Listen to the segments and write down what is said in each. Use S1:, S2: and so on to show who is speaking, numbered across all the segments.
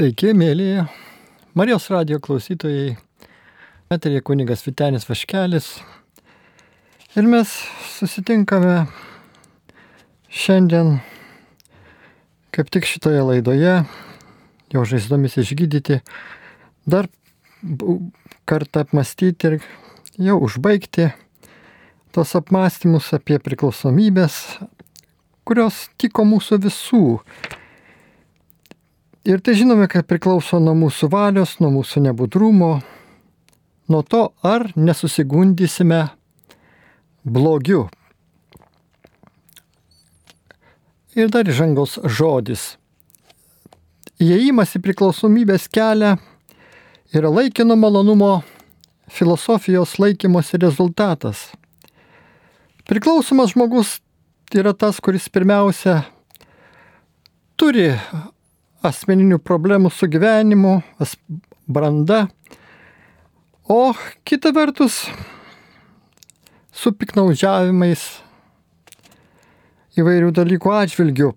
S1: Sveiki, mėlyje Marijos radio klausytojai. Eterė kunigas Vitenis Vaškelis. Ir mes susitinkame šiandien, kaip tik šitoje laidoje, jau žaizdomis išgydyti, dar kartą apmastyti ir jau užbaigti tos apmąstymus apie priklausomybės, kurios tiko mūsų visų Ir tai žinome, kad priklauso nuo mūsų valios, nuo mūsų nebudrumo, nuo to, ar nesusigundysime blogiu. Ir dar žangos žodis. Įėjimas į priklausomybės kelią yra laikino malonumo filosofijos laikymosi rezultatas. Priklausomas žmogus yra tas, kuris pirmiausia turi asmeninių problemų su gyvenimu, branda, o kita vertus su piknaudžiavimais įvairių dalykų atžvilgių.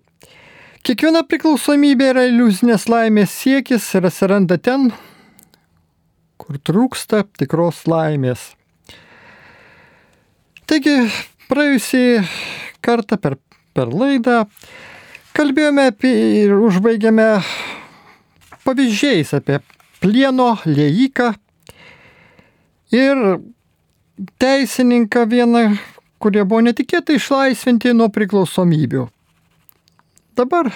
S1: Kiekviena priklausomybė yra iliuzinės laimės siekis ir atsiranda ten, kur trūksta tikros laimės. Taigi, praėjusį kartą per, per laidą Kalbėjome apie ir užbaigėme pavyzdžiais apie plieno lėjiką ir teisininką vieną, kurie buvo netikėtai išlaisvinti nuo priklausomybių. Dabar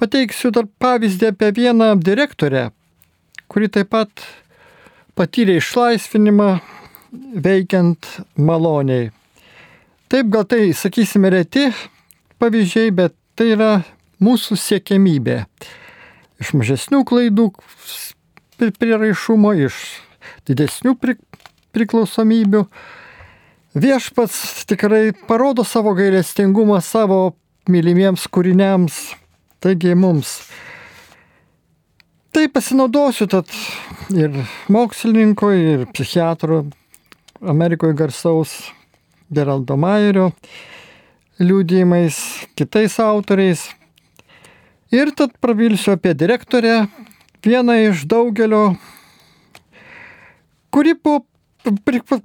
S1: pateiksiu dar pavyzdį apie vieną direktorę, kuri taip pat patyrė išlaisvinimą veikiant maloniai. Taip gal tai, sakysime, reti pavyzdžiai, bet Tai yra mūsų siekiamybė. Iš mažesnių klaidų priraišumo, iš didesnių pri, priklausomybių. Viešpats tikrai parodo savo gailestingumą savo mylimiems kūriniams, taigi mums. Tai pasinaudosiu tad ir mokslininko, ir psichiatro Amerikoje garsaus Geraldo Mairio liūdėjimais, kitais autoriais. Ir tad prabilsiu apie direktorę, vieną iš daugelio, kuri buvo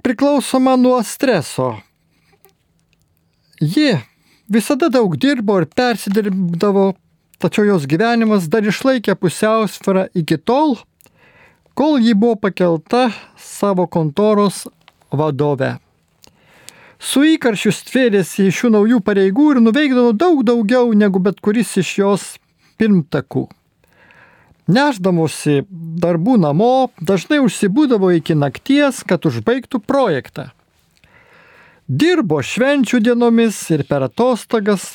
S1: priklausoma nuo streso. Ji visada daug dirbo ir persidirbdavo, tačiau jos gyvenimas dar išlaikė pusiausvyrą iki tol, kol ji buvo pakelta savo kontoros vadove su įkaršiu stvėrėsi iš šių naujų pareigų ir nuveikdavo daug daugiau negu bet kuris iš jos pirmtakų. Neždamosi darbų namo, dažnai užsibūdavo iki nakties, kad užbaigtų projektą. Dirbo švenčių dienomis ir per atostogas.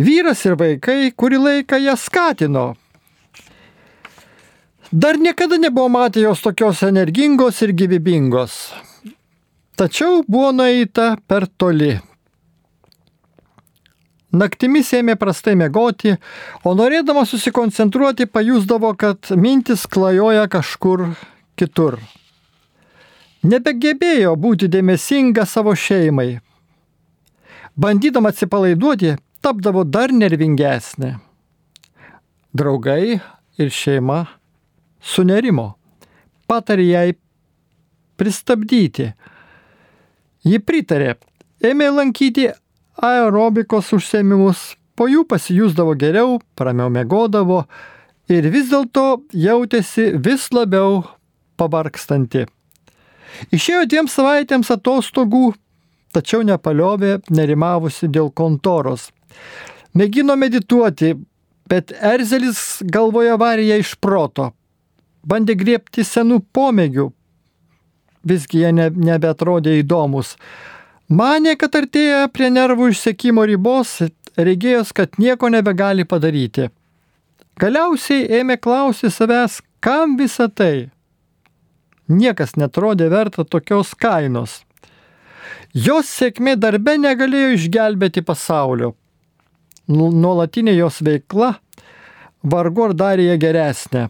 S1: Vyras ir vaikai kurį laiką ją skatino. Dar niekada nebuvo matę jos tokios energingos ir gyvybingos. Tačiau buvo nueita per toli. Naktimis ėmė prastai mėgoti, o norėdama susikoncentruoti pajusdavo, kad mintis klajoja kažkur kitur. Nebegebėjo būti dėmesinga savo šeimai. Bandydama atsipalaiduoti, tapdavo dar nervingesnė. Draugai ir šeima sunerimo. Patarė jai pristabdyti Ji pritarė, ėmė lankyti aerobikos užsiemimus, po jų pasijūsdavo geriau, ramiau mėgodavo ir vis dėlto jautėsi vis labiau pavarkstanti. Išėjo dviem savaitėms atostogų, tačiau nepaliovė nerimavusi dėl kontoros. Mėgino medituoti, bet Erzelis galvoje varė ją iš proto. Bandė griebti senų pomėgių, visgi jie ne, nebetrodė įdomus. Manė, kad artėja prie nervų išsekimo ribos, regėjos, kad nieko nebegali padaryti. Galiausiai ėmė klausyti savęs, kam visa tai. Niekas netrodė verta tokios kainos. Jos sėkmė darbe negalėjo išgelbėti pasaulio. Nuolatinė jos veikla vargu ar darė ją geresnę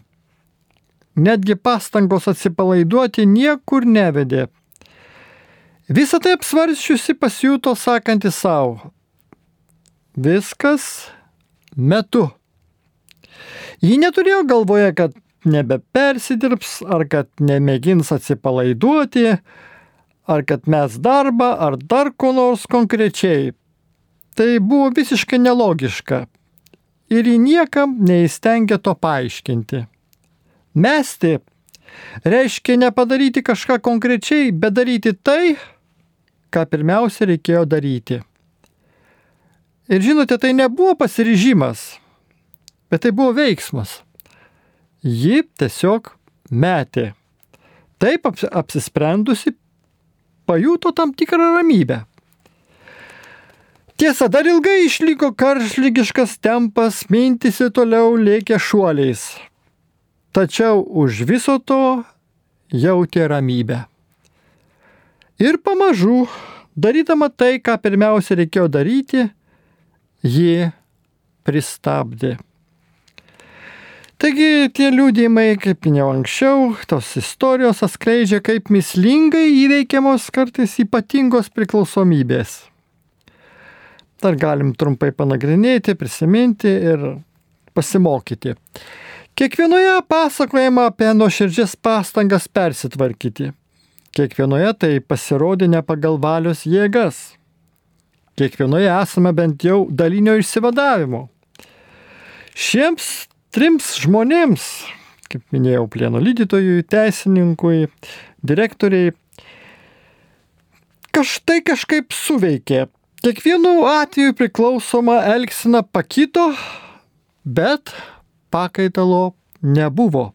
S1: netgi pastangos atsipalaiduoti niekur nevedė. Visą tai apsvarščiusi pasijuto sakanti savo. Viskas metu. Ji neturėjo galvoje, kad nebepersidirbs, ar kad nemėgins atsipalaiduoti, ar kad mes darbą, ar dar ko nors konkrečiai. Tai buvo visiškai nelogiška. Ir į niekam neįstengė to paaiškinti. Mesti reiškia nepadaryti kažką konkrečiai, bet daryti tai, ką pirmiausia reikėjo daryti. Ir žinote, tai nebuvo pasiryžimas, bet tai buvo veiksmas ji tiesiog metė. Taip apsisprendusi pajuto tam tikrą ramybę. Tiesa, dar ilgai išliko karšlygiškas tempas, mintisi toliau lėkė šuoliais. Tačiau už viso to jautė ramybę. Ir pamažu, darydama tai, ką pirmiausia reikėjo daryti, ji pristabdė. Taigi tie liūdėjimai, kaip minėjau anksčiau, tos istorijos atskleidžia, kaip mislingai įveikiamos kartais ypatingos priklausomybės. Dar galim trumpai panagrinėti, prisiminti ir pasimokyti. Kiekvienoje pasakojama apie nuoširdžias pastangas persitvarkyti. Kiekvienoje tai pasirodė ne pagal valios jėgas. Kiekvienoje esame bent jau dalinio išsivadavimo. Šiems trims žmonėms, kaip minėjau, plieno lydytojui, teisininkui, direktoriai, kažtai kažkaip suveikė. Kiekvienu atveju priklausoma elgsena pakito, bet pakaitalo nebuvo.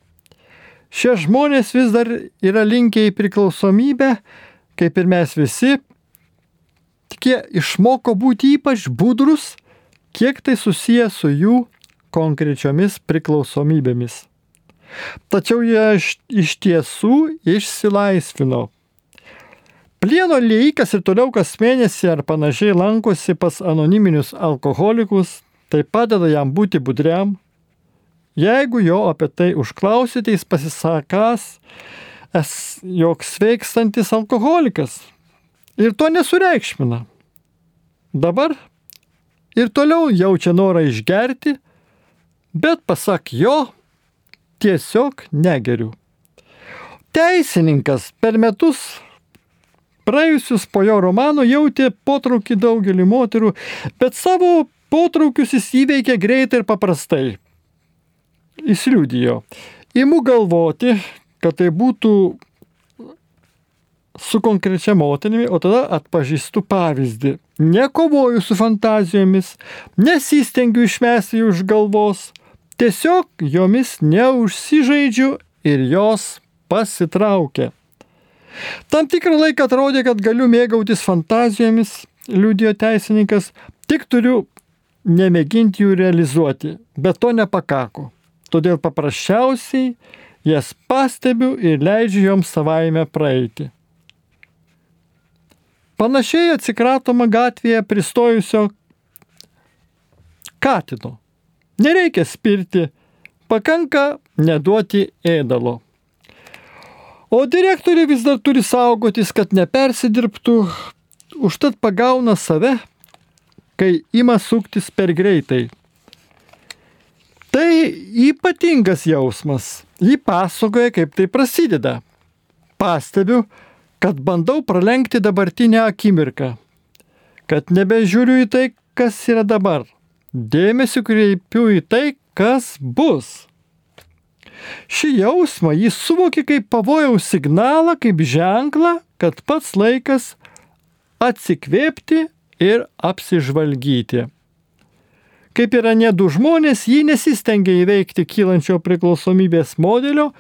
S1: Šie žmonės vis dar yra linkę į priklausomybę, kaip ir mes visi, tik jie išmoko būti ypač budrus, kiek tai susiję su jų konkrečiomis priklausomybėmis. Tačiau jie iš tiesų išsilaisvino. Plieno leikas ir toliau kas mėnesį ar panašiai lankosi pas anoniminius alkoholikus, tai padeda jam būti budriam. Jeigu jo apie tai užklausite, jis pasisakas, es, jog sveikstantis alkoholikas ir to nesureikšmina. Dabar ir toliau jaučia norą išgerti, bet pasak jo, tiesiog negeriu. Teisininkas per metus praėjusius po jo romano jautė potraukį daugelį moterų, bet savo potraukius jis įveikė greitai ir paprastai. Jis liūdėjo. Imu galvoti, kad tai būtų su konkrečia moterimi, o tada atpažįstu pavyzdį. Nekovoju su fantazijomis, nesistengiu išmesti jų iš galvos, Tiesiog jomis neužsižaidžiu ir jos pasitraukia. Tam tikrą laiką atrodė, kad galiu mėgautis fantazijomis, liūdėjo teisininkas, tik turiu nemėginti jų realizuoti, bet to nepakako. Todėl paprasčiausiai jas pastebiu ir leidžiu joms savaime praeiti. Panašiai atsikratoma gatvėje pristojusio katino. Nereikia spirti, pakanka neduoti ėdalo. O direktorė vis dar turi saugotis, kad nepersidirbtų, užtat pagauna save, kai ima suktis per greitai. Tai ypatingas jausmas. Ji pasakoja, kaip tai prasideda. Pastebiu, kad bandau pralenkti dabartinę akimirką. Kad nebežiūriu į tai, kas yra dabar dėmesį kreipiu į tai, kas bus. Šį jausmą jis suvokė kaip pavojaus signalą, kaip ženklą, kad pats laikas atsikvėpti ir apsižvalgyti. Kaip yra ne du žmonės, jį nesistengia įveikti kylančio priklausomybės modelio,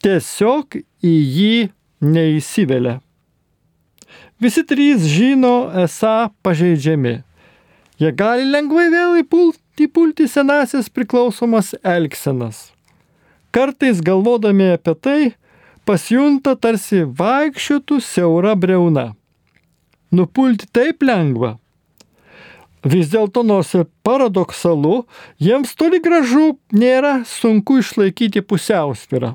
S1: tiesiog į jį neįsivelia. Visi trys žino esą pažeidžiami. Jie gali lengvai vėl įpulti senasias priklausomas elgsenas. Kartais galvodami apie tai, pasijunta tarsi vaikščiotų siaura breuna. Nupulti taip lengva. Vis dėlto nors ir paradoksalu, jiems toli gražu nėra sunku išlaikyti pusiausvyrą.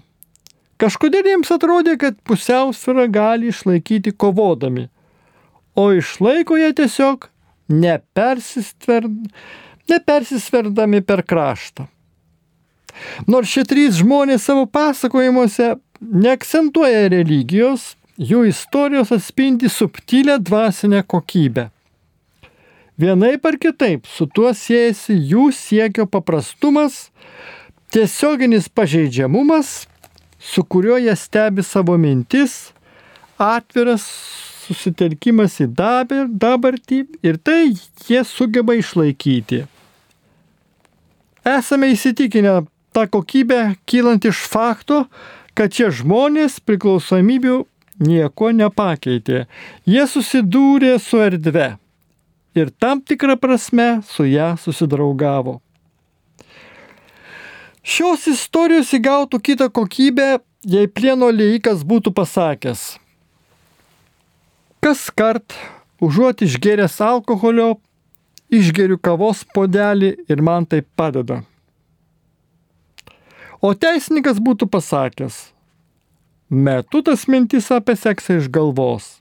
S1: Kažkodėl jiems atrodė, kad pusiausvyrą gali išlaikyti kovodami, o išlaiko jie tiesiog nepersisverdami per kraštą. Nors šie trys žmonės savo pasakojimuose neakcentuoja religijos, jų istorijos atspindi subtilę dvasinę kokybę. Vienaip ar kitaip su tuo siejasi jų siekio paprastumas, tiesioginis pažeidžiamumas, su kuriuo jie stebi savo mintis, atviras susitelkimas į dabartį ir tai jie sugeba išlaikyti. Esame įsitikinę tą kokybę kylant iš fakto, kad šie žmonės priklausomybių nieko nepakeitė. Jie susidūrė su erdve ir tam tikrą prasme su ją susidraugavo. Šios istorijos įgautų kitą kokybę, jei plieno lėjikas būtų pasakęs. Kas kart, užuot išgeręs alkoholio, išgeriu kavos podelį ir man tai padeda. O teisininkas būtų pasakęs, metu tas mintis apie seksą iš galvos.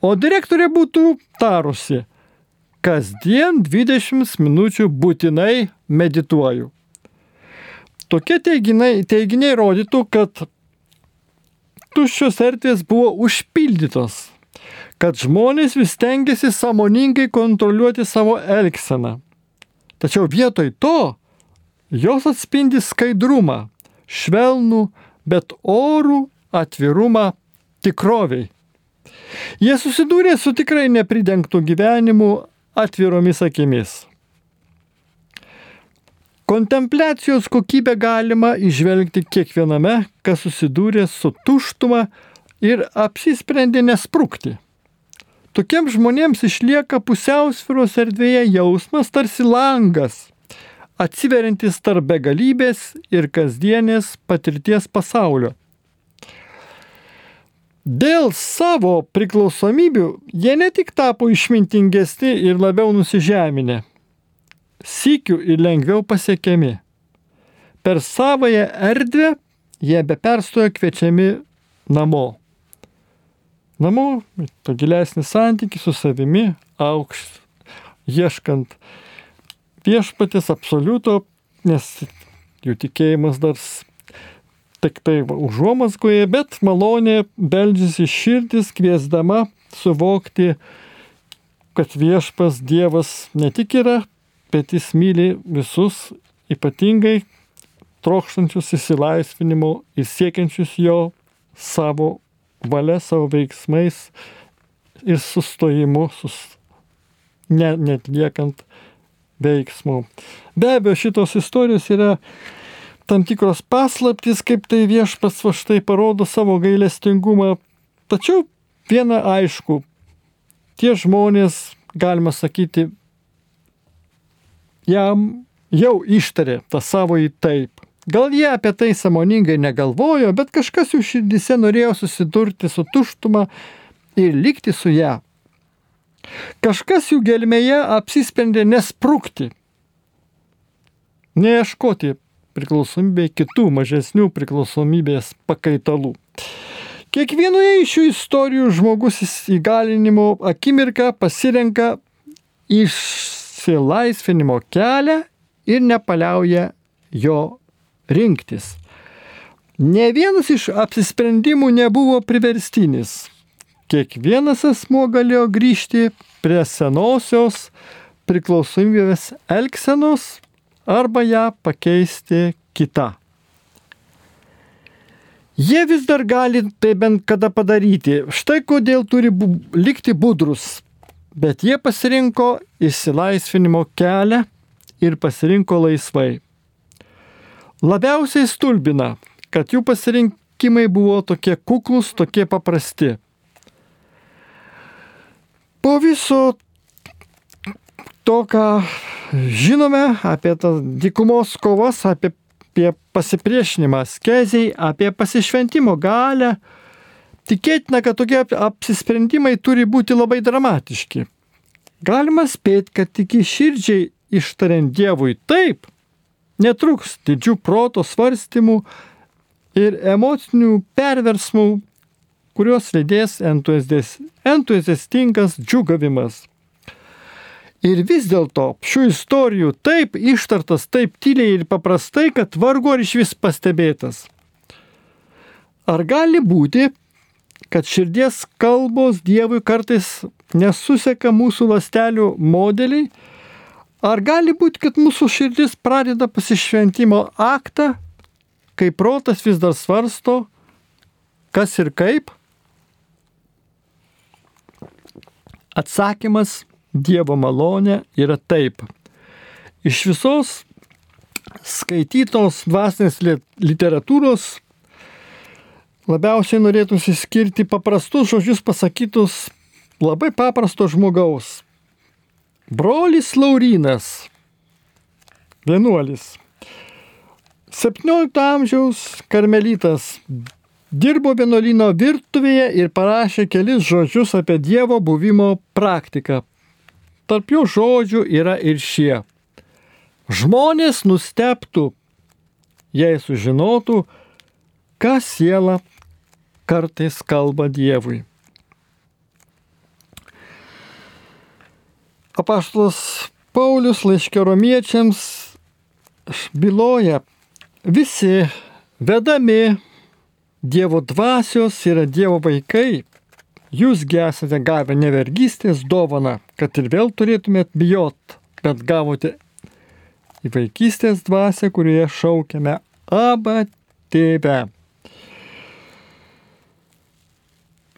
S1: O direktorė būtų tarusi, kasdien 20 minučių būtinai medituoju. Tokie teiginiai, teiginiai rodytų, kad tuščios erdvės buvo užpildytos, kad žmonės vis tengiasi samoningai kontroliuoti savo elgseną. Tačiau vietoj to Jos atspindi skaidrumą, švelnų, bet orų atvirumą tikroviai. Jie susidūrė su tikrai nepridengtų gyvenimu atviromis akimis. Kontempliacijos kokybę galima išvelgti kiekviename, kas susidūrė su tuštuma ir apsisprendė nesprūkti. Tokiems žmonėms išlieka pusiausviros erdvėje jausmas tarsi langas, atsiverintis tarp begalybės ir kasdienės patirties pasaulio. Dėl savo priklausomybių jie ne tik tapo išmintingesni ir labiau nusižeminę, sykių ir lengviau pasiekiami. Per savoją erdvę jie be perstojo kviečiami namo. Namo, to gilesnį santykį su savimi, aukšt, ieškant viešpatės absoliuto, nes jų tikėjimas dar tik tai užuomasgoje, bet malonė beldžiasi širdis, kviesdama suvokti, kad viešpas Dievas ne tik yra, bet jis myli visus, ypatingai trokštančius įsilaisvinimo ir siekiančius jo savo valia, savo veiksmais ir sustojimu, sus, ne, netliekant veiksmų. Be abejo, šitos istorijos yra tam tikros paslaptys, kaip tai viešpas va štai parodo savo gailestingumą. Tačiau viena aišku, tie žmonės, galima sakyti, jam jau ištarė tą savo į taip. Gal jie apie tai samoningai negalvojo, bet kažkas jų širdise norėjo susidurti su tuštuma ir likti su ją. Kažkas jų gelmėje apsisprendė nesprūkti, neieškoti priklausomybė kitų mažesnių priklausomybės pakaitalų. Kiekvienoje iš šių istorijų žmogus įgalinimo akimirką pasirenka išsilaisvinimo kelią ir nepaliauja jo rinktis. Ne vienas iš apsisprendimų nebuvo priverstinis kiekvienas asmo galėjo grįžti prie senosios priklausomybės elgsenos arba ją pakeisti kitą. Jie vis dar gali tai bent kada padaryti. Štai kodėl turi bu likti budrus. Bet jie pasirinko išsilaisvinimo kelią ir pasirinko laisvai. Labiausiai stulbina, kad jų pasirinkimai buvo tokie kuklus, tokie paprasti. Po viso to, ką žinome apie tas dykumos kovas, apie, apie pasipriešinimą skeziai, apie pasišventimo galę, tikėtina, kad tokie apsisprendimai turi būti labai dramatiški. Galima spėti, kad tik širdžiai ištariant Dievui taip, netruks didžių proto svarstymų ir emocinių perversmų kuriuos lydės entuziastingas džiugavimas. Ir vis dėlto šių istorijų taip ištartas, taip tyliai ir paprastai, kad vargu ar iš vis pastebėtas. Ar gali būti, kad širdies kalbos Dievui kartais nesuseka mūsų lastelių modeliai? Ar gali būti, kad mūsų širdis pradeda pasišventimo aktą, kai protas vis dar svarsto, kas ir kaip? Atsakymas Dievo malonė yra taip. Iš visos skaitytos dvasinės literatūros labiausiai norėtųsi skirti paprastus žodžius pasakytus labai paprasto žmogaus. Brolis Laurinas, vienuolis, 17 amžiaus karmelitas, dirbo vienuolino virtuvėje ir parašė kelis žodžius apie Dievo buvimo praktiką. Tarp jų žodžių yra ir šie. Žmonės nusteptų, jei sužinotų, ką siela kartais kalba Dievui. Apaštalas Paulius laiškė romiečiams byloja, visi vedami Dievo dvasios yra Dievo vaikai, Jūsgi esate gavę nevergystės dovaną, kad ir vėl turėtumėt bijot, bet gavote į vaikystės dvasę, kurioje šaukiame Aba tėve.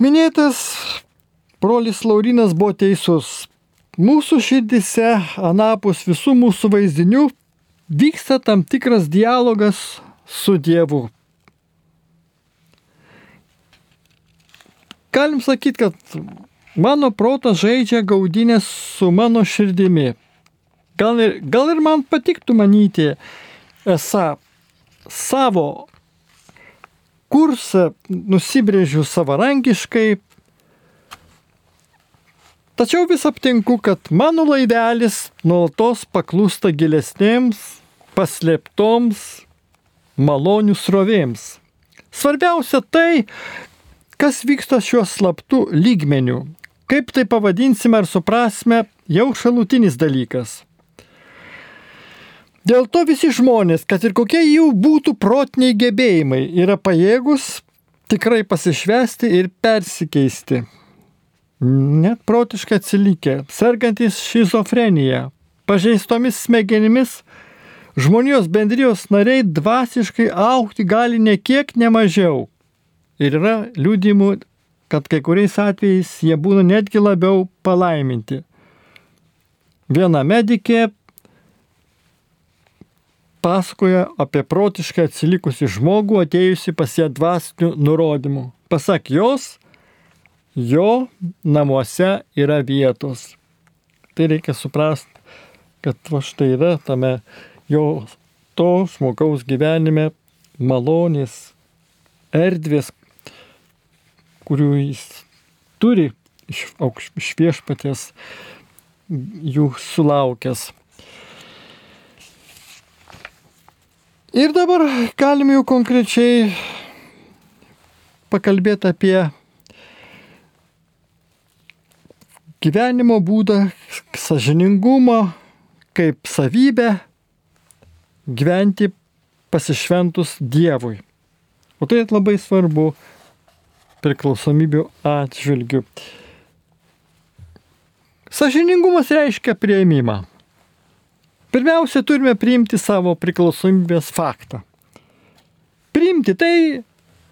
S1: Minėtas brolis Laurinas buvo teisus. Mūsų širdise, anapus visų mūsų vaizdinių, vyksta tam tikras dialogas su Dievu. Galim sakyti, kad mano protas žaidžia gaudinės su mano širdimi. Gal ir, gal ir man patiktų manyti, esą savo kursą nusibrėžiu savarankiškai, tačiau vis aptinku, kad mano laivelis nuolatos paklūsta gilesnėms, paslėptoms malonių srovėms. Svarbiausia tai, Kas vyksta šiuo slaptu lygmeniu? Kaip tai pavadinsime ar suprasme, jau šalutinis dalykas. Dėl to visi žmonės, kad ir kokie jų būtų protiniai gebėjimai, yra pajėgus tikrai pasišvesti ir persikeisti. Net protiškai atsilikę, sergantis šizofrenija, pažeistomis smegenimis, žmonijos bendrijos nariai dvasiškai aukti gali ne kiek nemažiau Ir yra liūdimų, kad kai kuriais atvejais jie būna netgi labiau palaiminti. Viena medikė pasakoja apie protiškai atsilikusi žmogų atėjusi pas ją dvasinių nurodymų. Pasak jos, jo namuose yra vietos. Tai reikia suprasti, kad va štai yra tame jo to žmogaus gyvenime malonės, erdvės, kurių jis turi iš, iš viešpatės jų sulaukęs. Ir dabar galime jau konkrečiai pakalbėti apie gyvenimo būdą, sažiningumą, kaip savybę gyventi pasišventus Dievui. O tai labai svarbu priklausomybių atžvilgių. Sažiningumas reiškia prieimimą. Pirmiausia, turime priimti savo priklausomybės faktą. Priimti tai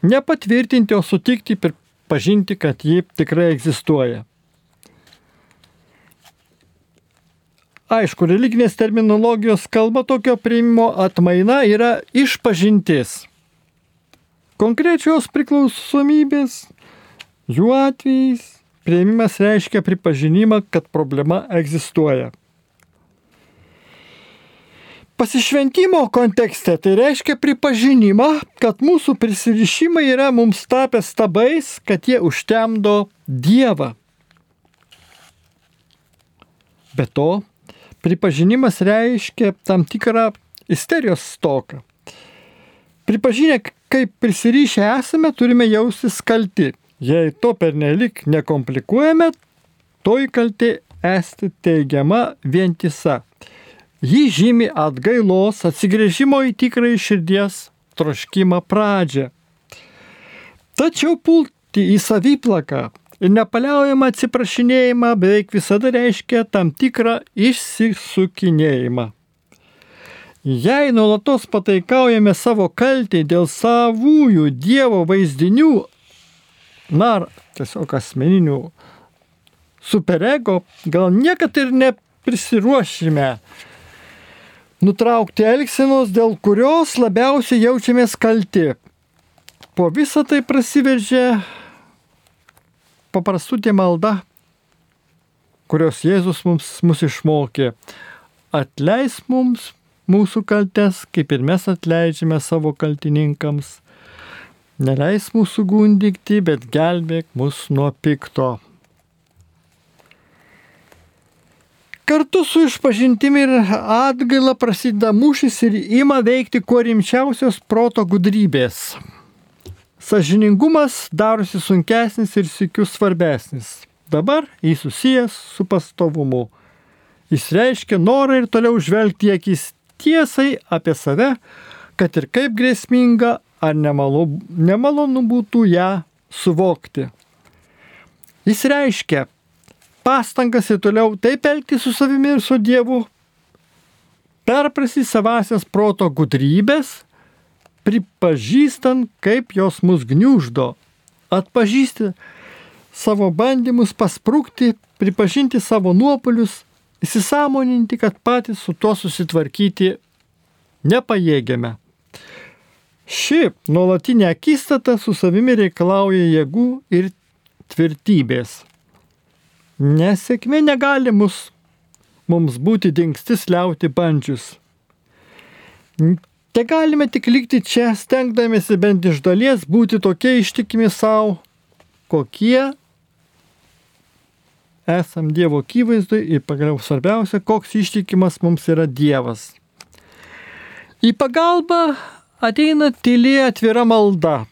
S1: nepatvirtinti, o sutikti ir pažinti, kad ji tikrai egzistuoja. Aišku, religinės terminologijos kalba tokio priimimo atmaina yra išpažintis konkrečios priklausomybės, jų atvejais prieimimas reiškia pripažinimą, kad problema egzistuoja. Pasišventimo kontekste tai reiškia pripažinimą, kad mūsų prisirišimai yra mums tapę stabais, kad jie užtemdo Dievą. Be to, pripažinimas reiškia tam tikrą isterijos stoką. Pripažinę, kaip prisirišę esame, turime jaustis kalti. Jei to pernelik nekomplikuojame, toj kalti esti teigiama vientisa. Ji žymi atgailos, atsigrėžimo į tikrąjį širdies troškimą pradžią. Tačiau pulti į saviplaką ir nepaliaujamą atsiprašinėjimą beveik visada reiškia tam tikrą išsisukinėjimą. Jei nuolatos pataikaujame savo kaltį dėl savųjų Dievo vaizdinių, na, tiesiog asmeninių superego, gal niekad ir neprisiruošime nutraukti elgsenos, dėl kurios labiausiai jaučiamės kalti po visą tai prasiveržė paprastutė malda, kurios Jėzus mums, mus išmokė. Atleis mums mūsų kaltes, kaip ir mes atleidžiame savo kaltininkams. Neleis mūsų gundikti, bet gelbėk mus nuo pikto. Kartu su išpažintimi ir atgaila prasideda mūšis ir ima veikti kuo rimčiausios proto gudrybės. Sažiningumas darosi sunkesnis ir sikiu svarbesnis. Dabar jis susijęs su pastovumu. Jis reiškia norą ir toliau žvelgti akis tiesai apie save, kad ir kaip grėsminga ar nemalonu, nemalonu būtų ją suvokti. Jis reiškia pastangas ir toliau taip elgti su savimi ir su Dievu, perprasi savasias proto gudrybės pripažįstant, kaip jos mus gniuždo, atpažįsti savo bandymus pasprūkti, pripažinti savo nuopolius, įsisamoninti, kad patys su tuo susitvarkyti nepajėgiame. Ši nuolatinė akistata su savimi reikalauja jėgų ir tvirtybės. Nesėkmė negali mus, mums būti dingstis liauti bandžius. Te galime tik likti čia, stengdamėsi bent iš dalies būti tokie ištikimi savo, kokie esam Dievo akivaizdui ir pagaliau svarbiausia, koks ištikimas mums yra Dievas. Į pagalbą ateina tyli atvira malda.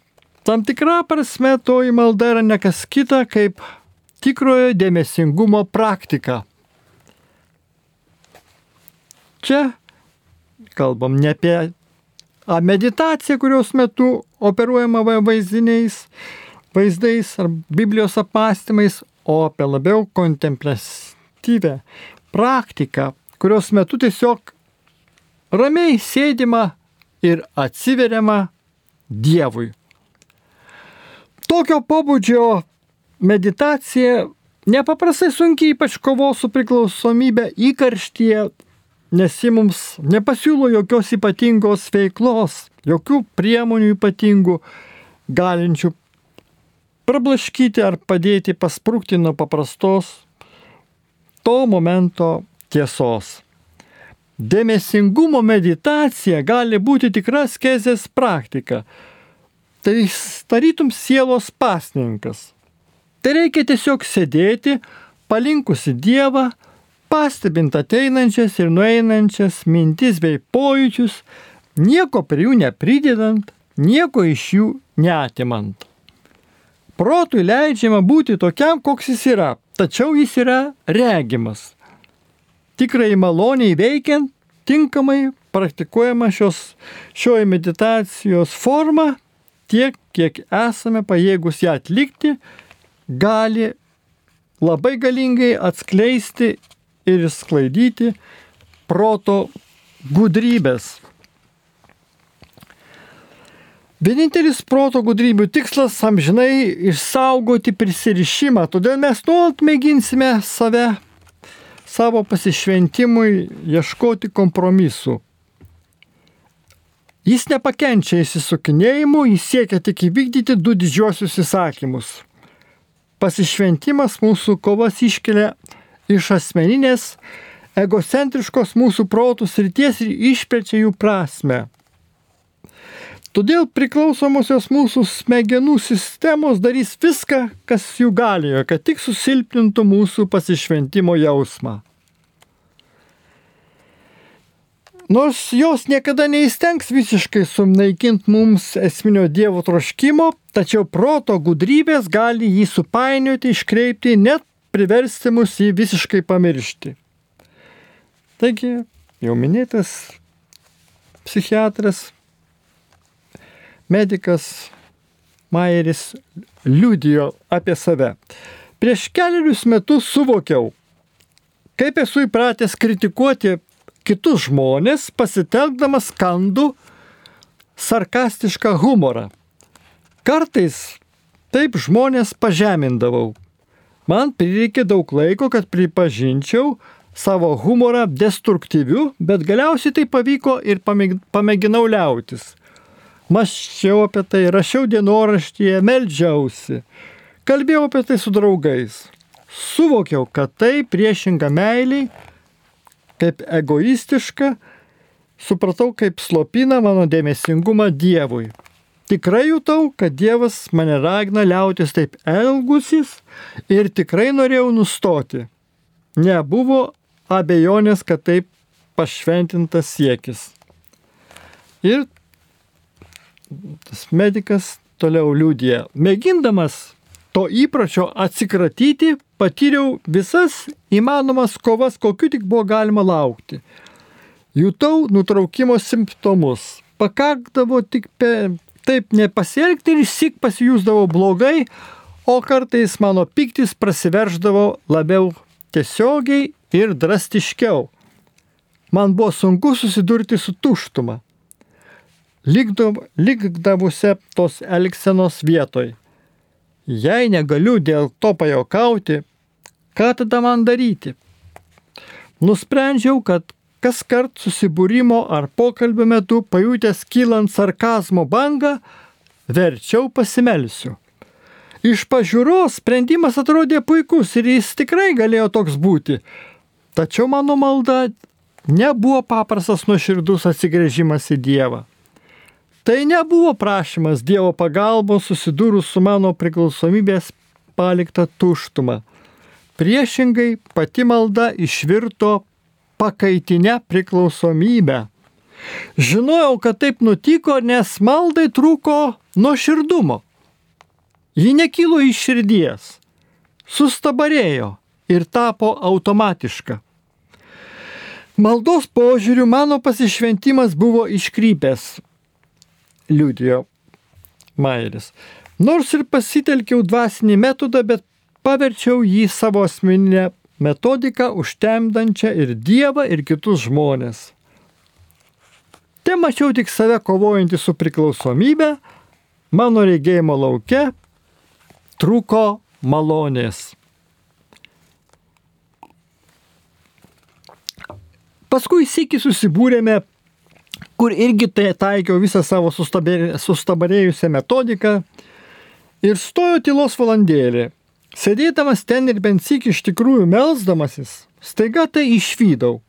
S1: Tam tikra prasme toji malda yra nekas kita kaip tikrojo dėmesingumo praktika. Čia kalbam ne apie A meditacija, kurios metu operuojama vaizdiniais, vaizdais ar Biblijos apmąstymais, o apie labiau kontemplatyvę praktiką, kurios metu tiesiog ramiai sėdima ir atsiveriama Dievui. Tokio pobūdžio meditacija nepaprastai sunkiai, ypač kovos su priklausomybė įkarštyje nes ji mums nepasiūlo jokios ypatingos veiklos, jokių priemonių ypatingų, galinčių prablaškyti ar padėti pasprūkti nuo paprastos to momento tiesos. Dėmesingumo meditacija gali būti tikra skezės praktika. Tai tarytum sielos pasninkas. Tai reikia tiesiog sėdėti, palinkusi Dievą, pastebint ateinančias ir nueinančias mintis bei pojūčius, nieko prie jų nepridedant, nieko iš jų neatimant. Protui leidžiama būti tokiam, koks jis yra, tačiau jis yra regimas. Tikrai maloniai veikiant, tinkamai praktikuojama šios, šioji meditacijos forma, tiek, kiek esame pajėgus ją atlikti, gali labai galingai atskleisti ir išsklaidyti proto gudrybės. Vienintelis proto gudrybių tikslas - amžinai išsaugoti prisirišimą, todėl mes nuolat mėginsime save, savo pasišventimui ieškoti kompromisų. Jis nepakenčia įsisukinėjimų, jis siekia tik įvykdyti du didžiosius įsakymus. Pasišventimas mūsų kovas iškelia iš asmeninės, egocentriškos mūsų protų srities ir išplečia jų prasme. Todėl priklausomosios mūsų smegenų sistemos darys viską, kas jų galėjo, kad tik susilpnintų mūsų pasišventimo jausmą. Nors jos niekada neįstengs visiškai sunaikinti mums esminio Dievo troškimo, tačiau proto gudrybės gali jį supainioti, iškreipti, net priversti mus jį visiškai pamiršti. Taigi, jau minėtas psichiatras, medikas Maieris liudijo apie save. Prieš keliarius metus suvokiau, kaip esu įpratęs kritikuoti kitus žmonės, pasitelkdamas skandų, sarkastišką humorą. Kartais taip žmonės pažemindavau. Man prireikė daug laiko, kad pripažinčiau savo humorą destruktyviu, bet galiausiai tai pavyko ir pamėginau liautis. Maščiau apie tai, rašiau dienoraštyje, meldžiausi, kalbėjau apie tai su draugais. Suvokiau, kad tai priešinga meiliai, kaip egoistiška, supratau, kaip slopina mano dėmesingumą Dievui. Tikrai jutau, kad Dievas mane ragina liautis taip elgusis ir tikrai norėjau nustoti. Nebuvo abejonės, kad taip pašventintas siekis. Ir tas medikas toliau liūdė, mėgindamas to įpročio atsikratyti, patyriau visas įmanomas kovas, kokiu tik buvo galima laukti. Jutau nutraukimo simptomus. Pakakdavo tik pe, taip nepasielgti ir sik pasijūsdavo blogai, o kartais mano piktis prasiverždavo labiau tiesiogiai ir drastiškiau. Man buvo sunku susidurti su tuštuma, likdavusia tos elgsenos vietoj. Jei negaliu dėl to pajokauti, ką tada man daryti? Nusprendžiau, kad kas kart susibūrimo ar pokalbio metu pajutęs kylant sarkazmo bangą, verčiau pasimelsiu. Iš pažiūros sprendimas atrodė puikus ir jis tikrai galėjo toks būti. Tačiau mano malda nebuvo paprastas nuoširdus atsigrėžimas į Dievą. Tai nebuvo prašymas Dievo pagalbos susidūrus su mano priklausomybės palikta tuštuma. Priešingai pati malda išvirto pakaitinę priklausomybę. Žinojau, kad taip nutiko, nes maldai trūko nuoširdumo. Ji nekilo iš širdies, sustabarėjo ir tapo automatiška. Maldos požiūriu mano pasišventimas buvo iškrypęs, liūdėjo Mairis. Nors ir pasitelkiau dvasinį metodą, bet paverčiau jį savo asmeninę metodiką užtemdančią ir Dievą, ir kitus žmonės. Te mačiau tik save kovojantį su priklausomybė, mano regėjimo laukia trūko malonės. Paskui sėki susibūrėme, kur irgi tai taikiau visą savo sustabarėjusią metodiką ir stojo tylos valandėlė. Sėdėdamas ten ir bent sik iš tikrųjų melzdamasis, staiga tai išvydau.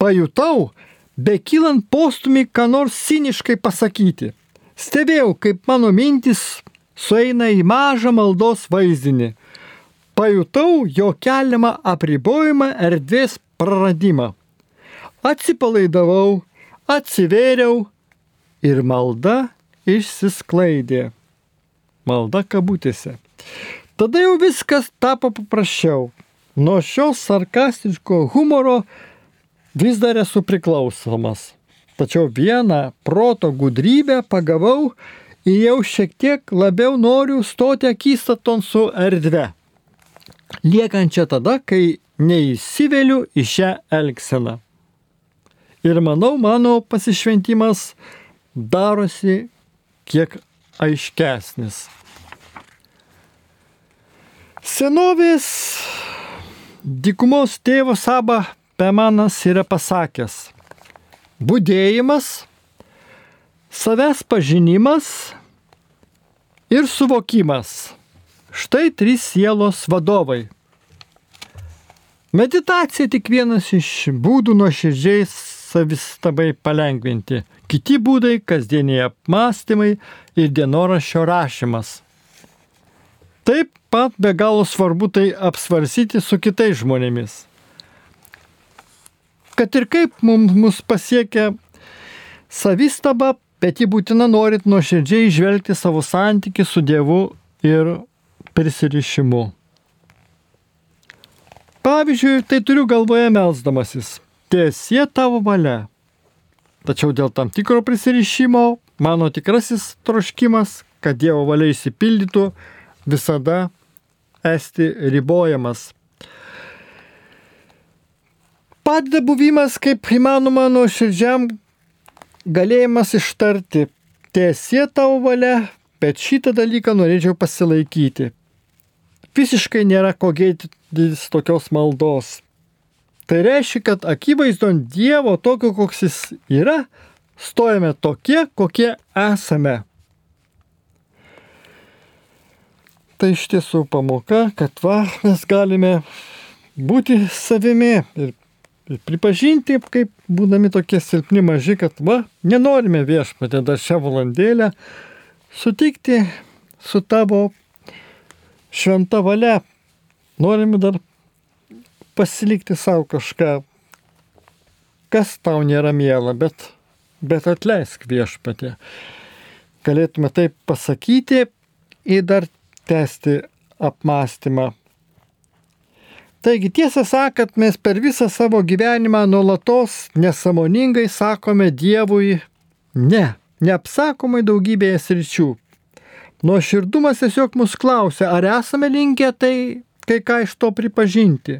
S1: Pajutau, be kylant postumį, ką nors siniškai pasakyti. Stebėjau, kaip mano mintis sueina į mažą maldos vaizdinį. Pajutau jo keliamą apribojimą erdvės praradimą. Atsipalaidavau, atsivėriau ir malda išsisklaidė. Malda kabutėse. Tada jau viskas tapo paprasčiau. Nuo šios sarkastiško humoro vis dar esu priklausomas. Tačiau vieną proto gudrybę pagavau ir jau šiek tiek labiau noriu stoti akistaton su erdve. Liekančia tada, kai neįsiveliu į šią elgseną. Ir manau, mano pasišventimas darosi kiek aiškesnis. Senovės dykumos tėvas Saba Pemanas yra pasakęs, būdėjimas, savęs pažinimas ir suvokimas. Štai trys sielos vadovai. Meditacija tik vienas iš būdų nuoširdžiai savistabai palengvinti. Kiti būdai - kasdieniai apmąstymai ir dienoraščio rašymas. Taip pat be galo svarbu tai apsvarsyti su kitais žmonėmis. Kad ir kaip mums mus pasiekia savistaba, bet ji būtina norit nuoširdžiai žvelgti savo santyki su Dievu ir prisirišimu. Pavyzdžiui, tai turiu galvoje melzdamasis. Tiesie tavo valia. Tačiau dėl tam tikro prisirišimo mano tikrasis troškimas, kad Dievo valia įsipildytų, visada esti ribojamas. Padeda buvimas kaip įmanoma nuoširdžiam galėjimas ištarti tiesie tavo valia, bet šitą dalyką norėčiau pasilaikyti. Visiškai nėra ko gėdytis tokios maldos. Tai reiškia, kad akivaizdon Dievo tokio, koks jis yra, stojame tokie, kokie esame. Tai iš tiesų pamoka, kad va, mes galime būti savimi ir pripažinti, kaip būdami tokie silpni maži, kad va, nenorime viešpatė dar šią valandėlę sutikti su tavo šventa valia. Norime dar pasilikti savo kažką, kas tau nėra mėla, bet, bet atleisk viešpatė. Galėtume taip pasakyti ir dar tęsti apmąstymą Taigi tiesą sakant, mes per visą savo gyvenimą nuolatos nesamoningai sakome Dievui ne, neapsakomai daugybėje sričių. Nuoširdumas tiesiog mus klausia, ar esame linkę tai kai ką iš to pripažinti.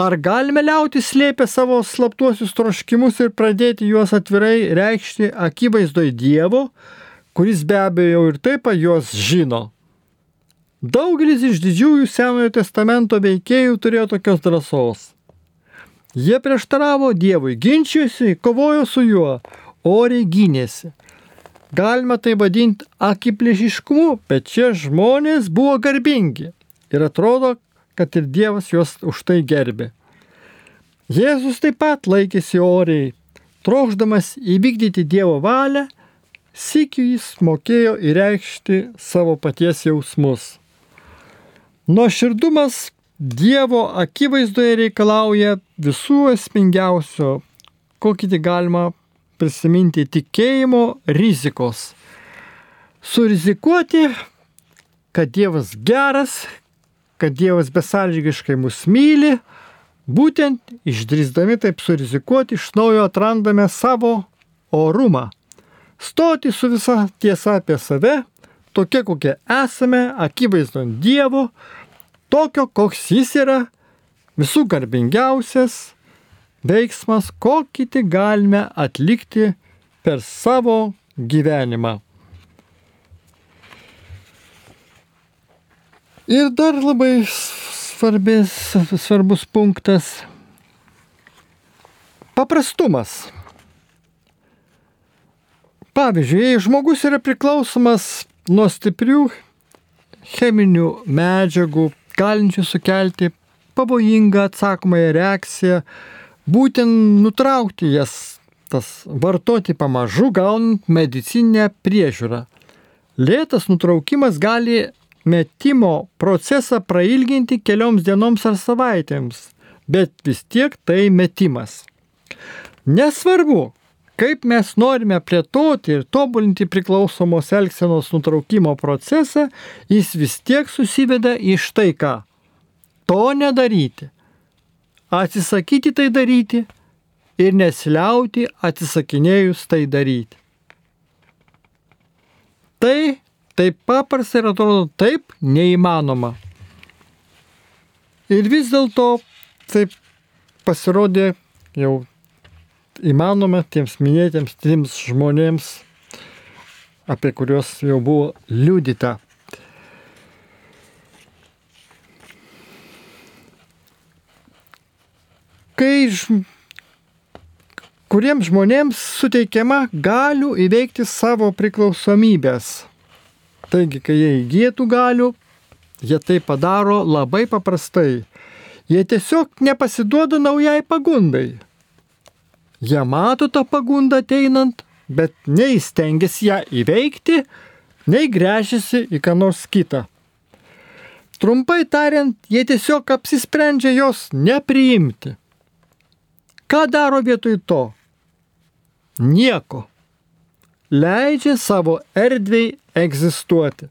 S1: Ar galime liauti slėpę savo slaptuosius troškimus ir pradėti juos atvirai reikšti akivaizdoj Dievo, kuris be abejo ir taip juos žino. Daugelis iš didžiųjų Senojo testamento veikėjų turėjo tokios drąsos. Jie prieštaravo Dievui, ginčijosi, kovojo su juo, oriai gynėsi. Galima tai vadinti akiplėšiškumu, bet šie žmonės buvo garbingi ir atrodo, kad ir Dievas juos už tai gerbė. Jėzus taip pat laikėsi oriai, trokšdamas įvykdyti Dievo valią, sikiu jis mokėjo įreikšti savo paties jausmus. Nuoširdumas Dievo akivaizdoje reikalauja visų esmingiausio, kokį tik galima prisiminti tikėjimo rizikos. Surizikuoti, kad Dievas geras, kad Dievas besalgiškai mus myli, būtent išdrįsdami taip surizikuoti, iš naujo atrandame savo orumą. Stoti su visa tiesa apie save, tokie kokie esame, akivaizdon Dievo, tokio, koks jis yra, visų garbingiausias veiksmas, kokį tik galime atlikti per savo gyvenimą. Ir dar labai svarbis, svarbus punktas - paprastumas. Pavyzdžiui, jei žmogus yra priklausomas nuo stiprių cheminių medžiagų, galinčių sukelti pavojingą atsakomąją reakciją, būtent nutraukti jas, tas vartoti pamažu, gaunant medicinę priežiūrą. Lėtas nutraukimas gali metimo procesą prailginti kelioms dienoms ar savaitėms, bet vis tiek tai metimas. Nesvarbu, kaip mes norime plėtoti ir tobulinti priklausomos elgsenos nutraukimo procesą, jis vis tiek susiveda į štai ką. To nedaryti. Atsisakyti tai daryti ir nesiliauti atsisakinėjus tai daryti. Tai taip paprasta ir atrodo taip neįmanoma. Ir vis dėlto taip pasirodė jau įmanoma tiems minėtiems trims žmonėms, apie kuriuos jau buvo liudyta. Kai ž... kuriems žmonėms suteikiama galių įveikti savo priklausomybės. Taigi, kai jie įgytų galių, jie tai padaro labai paprastai. Jie tiesiog nepasiduoda naujai pagundai Jie mato tą pagundą ateinant, bet nei stengiasi ją įveikti, nei grėžiasi į ką nors kitą. Trumpai tariant, jie tiesiog apsisprendžia jos nepriimti. Ką daro vietoj to? Nieko. Leidžia savo erdvei egzistuoti.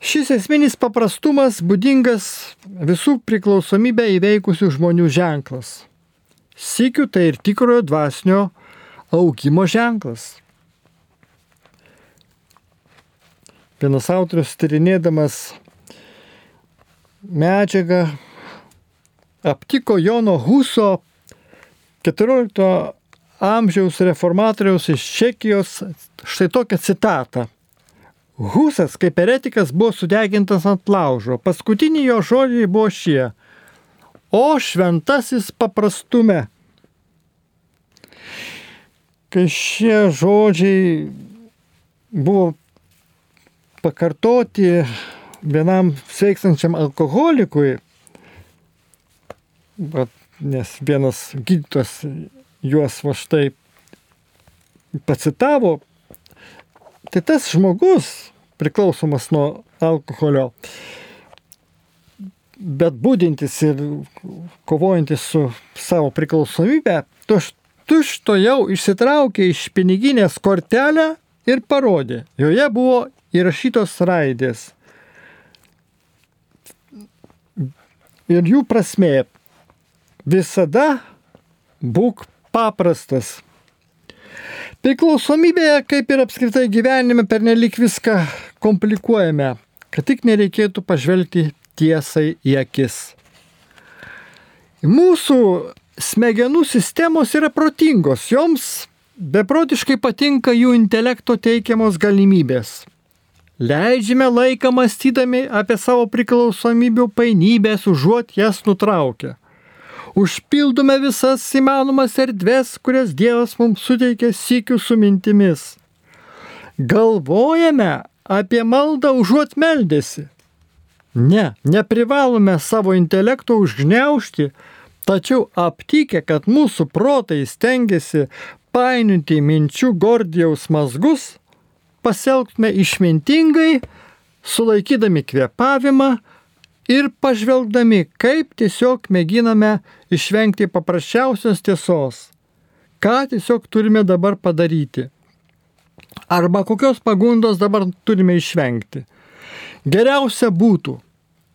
S1: Šis esminis paprastumas būdingas visų priklausomybę įveikusių žmonių ženklas. Sikiu tai ir tikrojo dvasinio augimo ženklas. Vienas autorius tyrinėdamas medžiagą aptiko Jono Huso 14 amžiaus reformatoriaus iš Čekijos štai tokią citatą. Husas kaip eretikas buvo sudegintas ant laužo. Paskutiniai jo žodžiai buvo šie. O šventasis paprastume. Kai šie žodžiai buvo pakartoti vienam sveikstančiam alkoholikui, bet, nes vienas gydytojas juos va štai pacitavo, tai tas žmogus priklausomas nuo alkoholio, bet būdintis ir kovojantis su savo priklausomybė, tušto jau išsitraukė iš piniginės kortelę ir parodė. Joje buvo įrašytos raidės. Ir jų prasme visada būk paprastas. Priklausomybėje, kaip ir apskritai gyvenime, pernelik viską komplikuojame, kad tik nereikėtų pažvelgti tiesai į akis. Mūsų smegenų sistemos yra protingos, joms beprotiškai patinka jų intelekto teikiamos galimybės. Leidžiame laiką mąstydami apie savo priklausomybių painybės, užuot jas nutraukę. Užpildome visas įmanomas erdves, kurias Dievas mums suteikė sikių su mintimis. Galvojame apie maldą užuot meldėsi. Ne, neprivalome savo intelekto užgneušti, tačiau aptikę, kad mūsų protai stengiasi painioti minčių Gordijaus mazgus, pasielgtume išmintingai, sulaikydami kvėpavimą ir pažvelgdami, kaip tiesiog mėginame išvengti paprasčiausios tiesos. Ką tiesiog turime dabar padaryti. Arba kokios pagundos dabar turime išvengti. Geriausia būtų,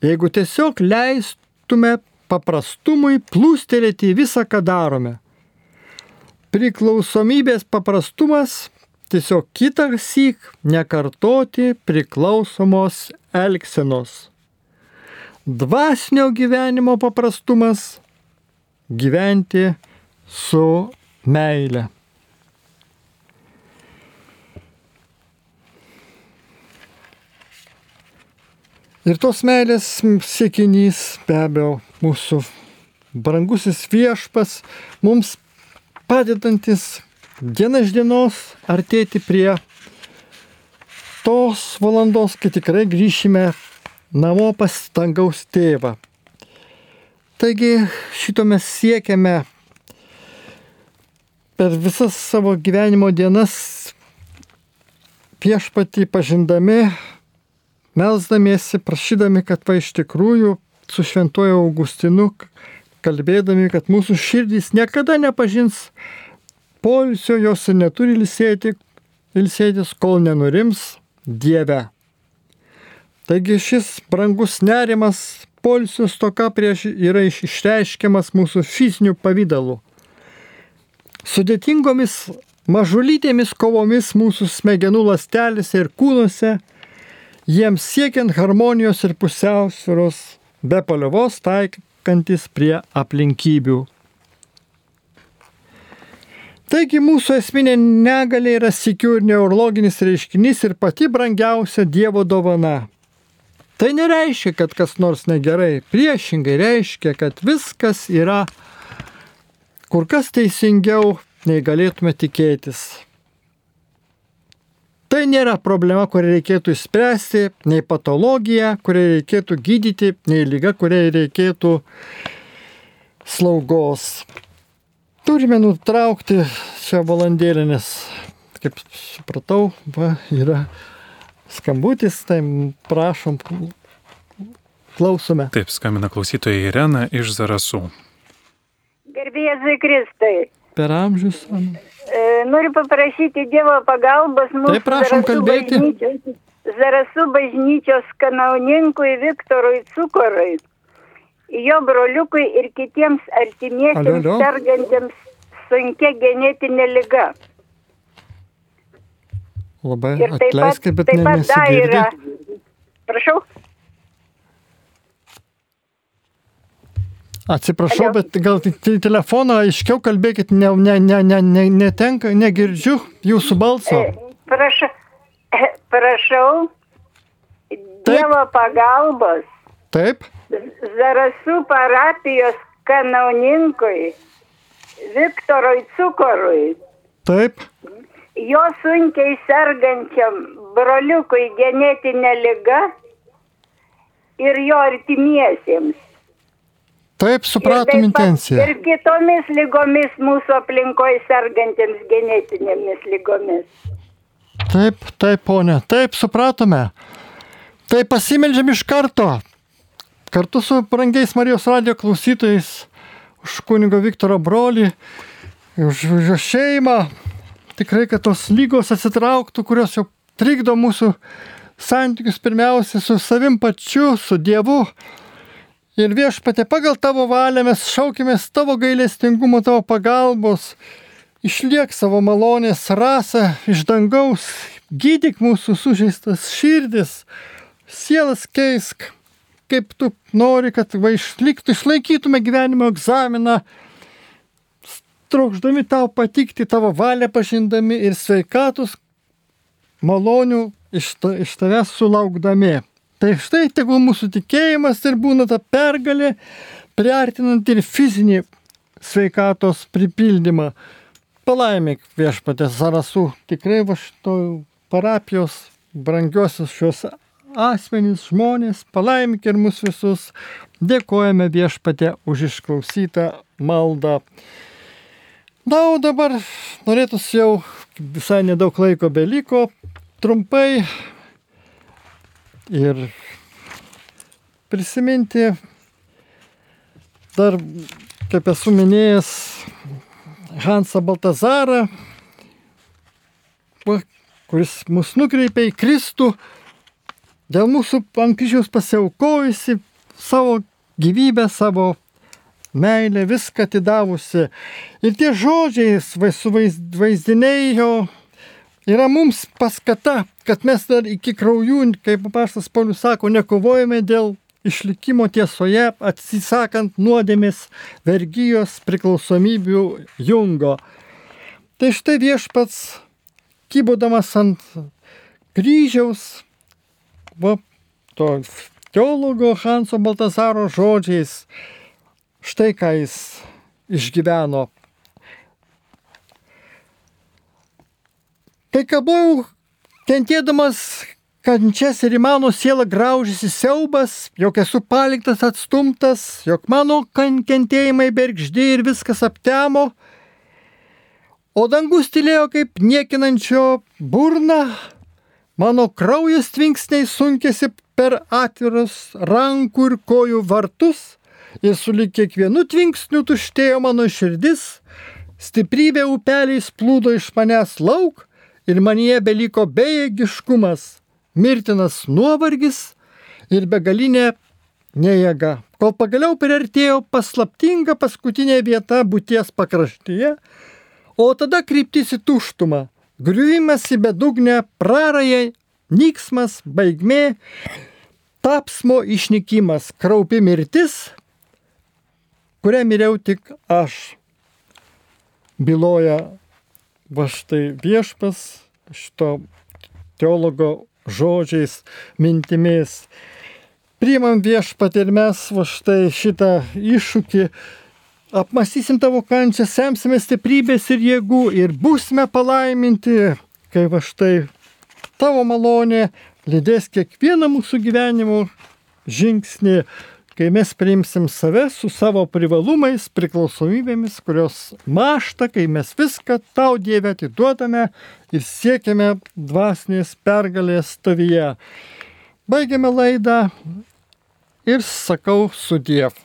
S1: jeigu tiesiog leistume paprastumui plūstelėti visą, ką darome. Priklausomybės paprastumas tiesiog kitą syk nekartoti priklausomos elgsenos. Dvasinio gyvenimo paprastumas - gyventi su meile. Ir tos meilės siekinys, be abejo, mūsų brangusis viešpas, mums padedantis diena iš dienos artėti prie tos valandos, kai tikrai grįšime namo pas dangaus tėvą. Taigi šito mes siekiame per visas savo gyvenimo dienas viešpatį pažindami, melzdamiesi, prašydami, kad va iš tikrųjų su šventuoju Augustinu kalbėdami, kad mūsų širdys niekada nepažins Polsio jos ir neturi ilsėti, ilsėtis, kol nenurims Dieve. Taigi šis brangus nerimas, polsio stoka prieš yra išreiškiamas mūsų fizinių pavydalų. Sudėtingomis mažulytėmis kovomis mūsų smegenų lastelėse ir kūnuose, jiems siekiant harmonijos ir pusiausvėros, be paliovos taikantis prie aplinkybių. Taigi mūsų esminė negalė yra sikių ir neurologinis reiškinys ir pati brangiausia Dievo dovana. Tai nereiškia, kad kas nors negerai, priešingai reiškia, kad viskas yra kur kas teisingiau, nei galėtume tikėtis. Tai nėra problema, kurią reikėtų išspręsti, nei patologija, kurią reikėtų gydyti, nei lyga, kuriai reikėtų slaugos turime nutraukti šią valandėlę, nes, kaip supratau, va, yra skambutis, tai prašom, klausome.
S2: Taip, skambina klausytoja Irena iš Zarasų.
S3: Gerbėjai Kristai.
S1: Per amžius.
S3: E, noriu paprašyti Dievo pagalbos mūsų
S1: Taip, prašom kalbėti.
S3: Bažnyčios, Zarasų bažnyčios kanauninkui Viktorui Cukorui, jo broliukui ir kitiems artimiesiems sergantiems sunkia genetinė lyga.
S1: Labai
S3: Ir taip pat,
S1: atleiskit, bet
S3: taip pat dar yra. Prašau,
S1: Atsiprašau,
S3: Alio.
S1: bet gal į telefoną aiškiau kalbėkit, ne, ne, ne, ne, ne, netenka, negirdžiu jūsų balso.
S3: e, prašau, e, prašau Dievo pagalbos
S1: Taip,
S3: Zarasų parapijos kanauninkui Viktorui Cukorui.
S1: taip,
S3: jo sunkiai sergančiam broliukui genetinė lyga ir jo artimiesiems.
S1: taip,
S3: Ir
S1: supratom
S3: taip pat-
S1: intenciją.
S3: Ir kitomis lygomis mūsų aplinkoje sergantiems genetinėmis lygomis.
S1: Taip, taip, ponė, taip, supratome. Tai pasimeldžiam iš karto. Kartu su brangiais Marijos radio klausytojais už kunigo Viktoro brolį, už, už jo šeimą. Tikrai, kad tos lygos atsitrauktų, kurios jau trikdo mūsų santykius pirmiausia su savim pačiu, su Dievu. Ir viešpatė, pagal tavo valią mes šaukimės tavo gailestingumo, tavo pagalbos. Išliek savo malonės rasą iš dangaus, gydyk mūsų sužeistas širdis, sielas keisk, kaip tu nori, kad va išliktų, išlaikytume gyvenimo egzaminą, trokšdami tau patikti, tavo valią pažindami ir sveikatus malonių iš, ta, iš tavęs sulaukdami. Tai štai tegul mūsų tikėjimas ir būna ta pergalė, priartinant ir fizinį sveikatos pripildymą. Palaimėk viešpatė Zarasų, tikrai va šito parapijos brangiosius šios asmenys, žmonės, palaimėk ir mus visus. Dėkojame viešpatė už išklausytą maldą. Na, o dabar norėtųsi jau visai nedaug laiko beliko, trumpai ir prisiminti dar, kaip esu minėjęs, Hansą Baltazarą, kuris mus nukreipia į Kristų, dėl mūsų ant kryžiaus pasiaukojusi savo gyvybę, savo meilę, viską atidavusi. Ir tie žodžiai, vaizdiniai jo yra mums paskata, kad mes dar iki kraujų, kaip paštas Paulius sako, nekovojame dėl išlikimo tiesoje, atsisakant nuodėmės, vergyjos, priklausomybių jungo. Tai štai viešpats, kybodamas ant kryžiaus, va, to teologo Hanso Baltazaro žodžiais, štai ką jis išgyveno. Kai kabojau kentėdamas kančias ir į mano sielą graužėsi siaubas, jog esu paliktas atstumtas, jog mano kentėjimai bergždi ir viskas aptemo, o dangus tylėjo kaip niekinančio burna, mano kraujas tvinksniai sunkėsi per atvirus rankų ir kojų vartus ir sulik kiekvienu tvinksniu tuštėjo mano širdis, stiprybė upeliais plūdo iš manęs lauk ir manyje beliko bejėgiškumas, mirtinas nuovargis ir begalinė nejėga. Kol pagaliau priartėjo paslaptinga paskutinė vieta būties pakraštyje, o tada kryptis į tuštumą, griuvimas į bedugnę, prarajai, nyksmas, baigmė, tapsmo išnykimas, kraupi mirtis, kurią miriau tik aš. Byloja va štai viešpas šito teologo žodžiais, mintimis. Priimam viešpat ir mes va štai šitą iššūkį, apmastysim tavo kančią, semsime stiprybės ir jėgų ir būsime palaiminti, kai va štai tavo malonė lydės kiekvieną mūsų gyvenimo žingsnį, kai mes priimsim save su savo privalumais, priklausomybėmis, kurios mašta, kai mes viską tau Dieve atiduodame ir siekiame dvasinės pergalės tavyje. Baigiame laidą ir sakau su Dievu.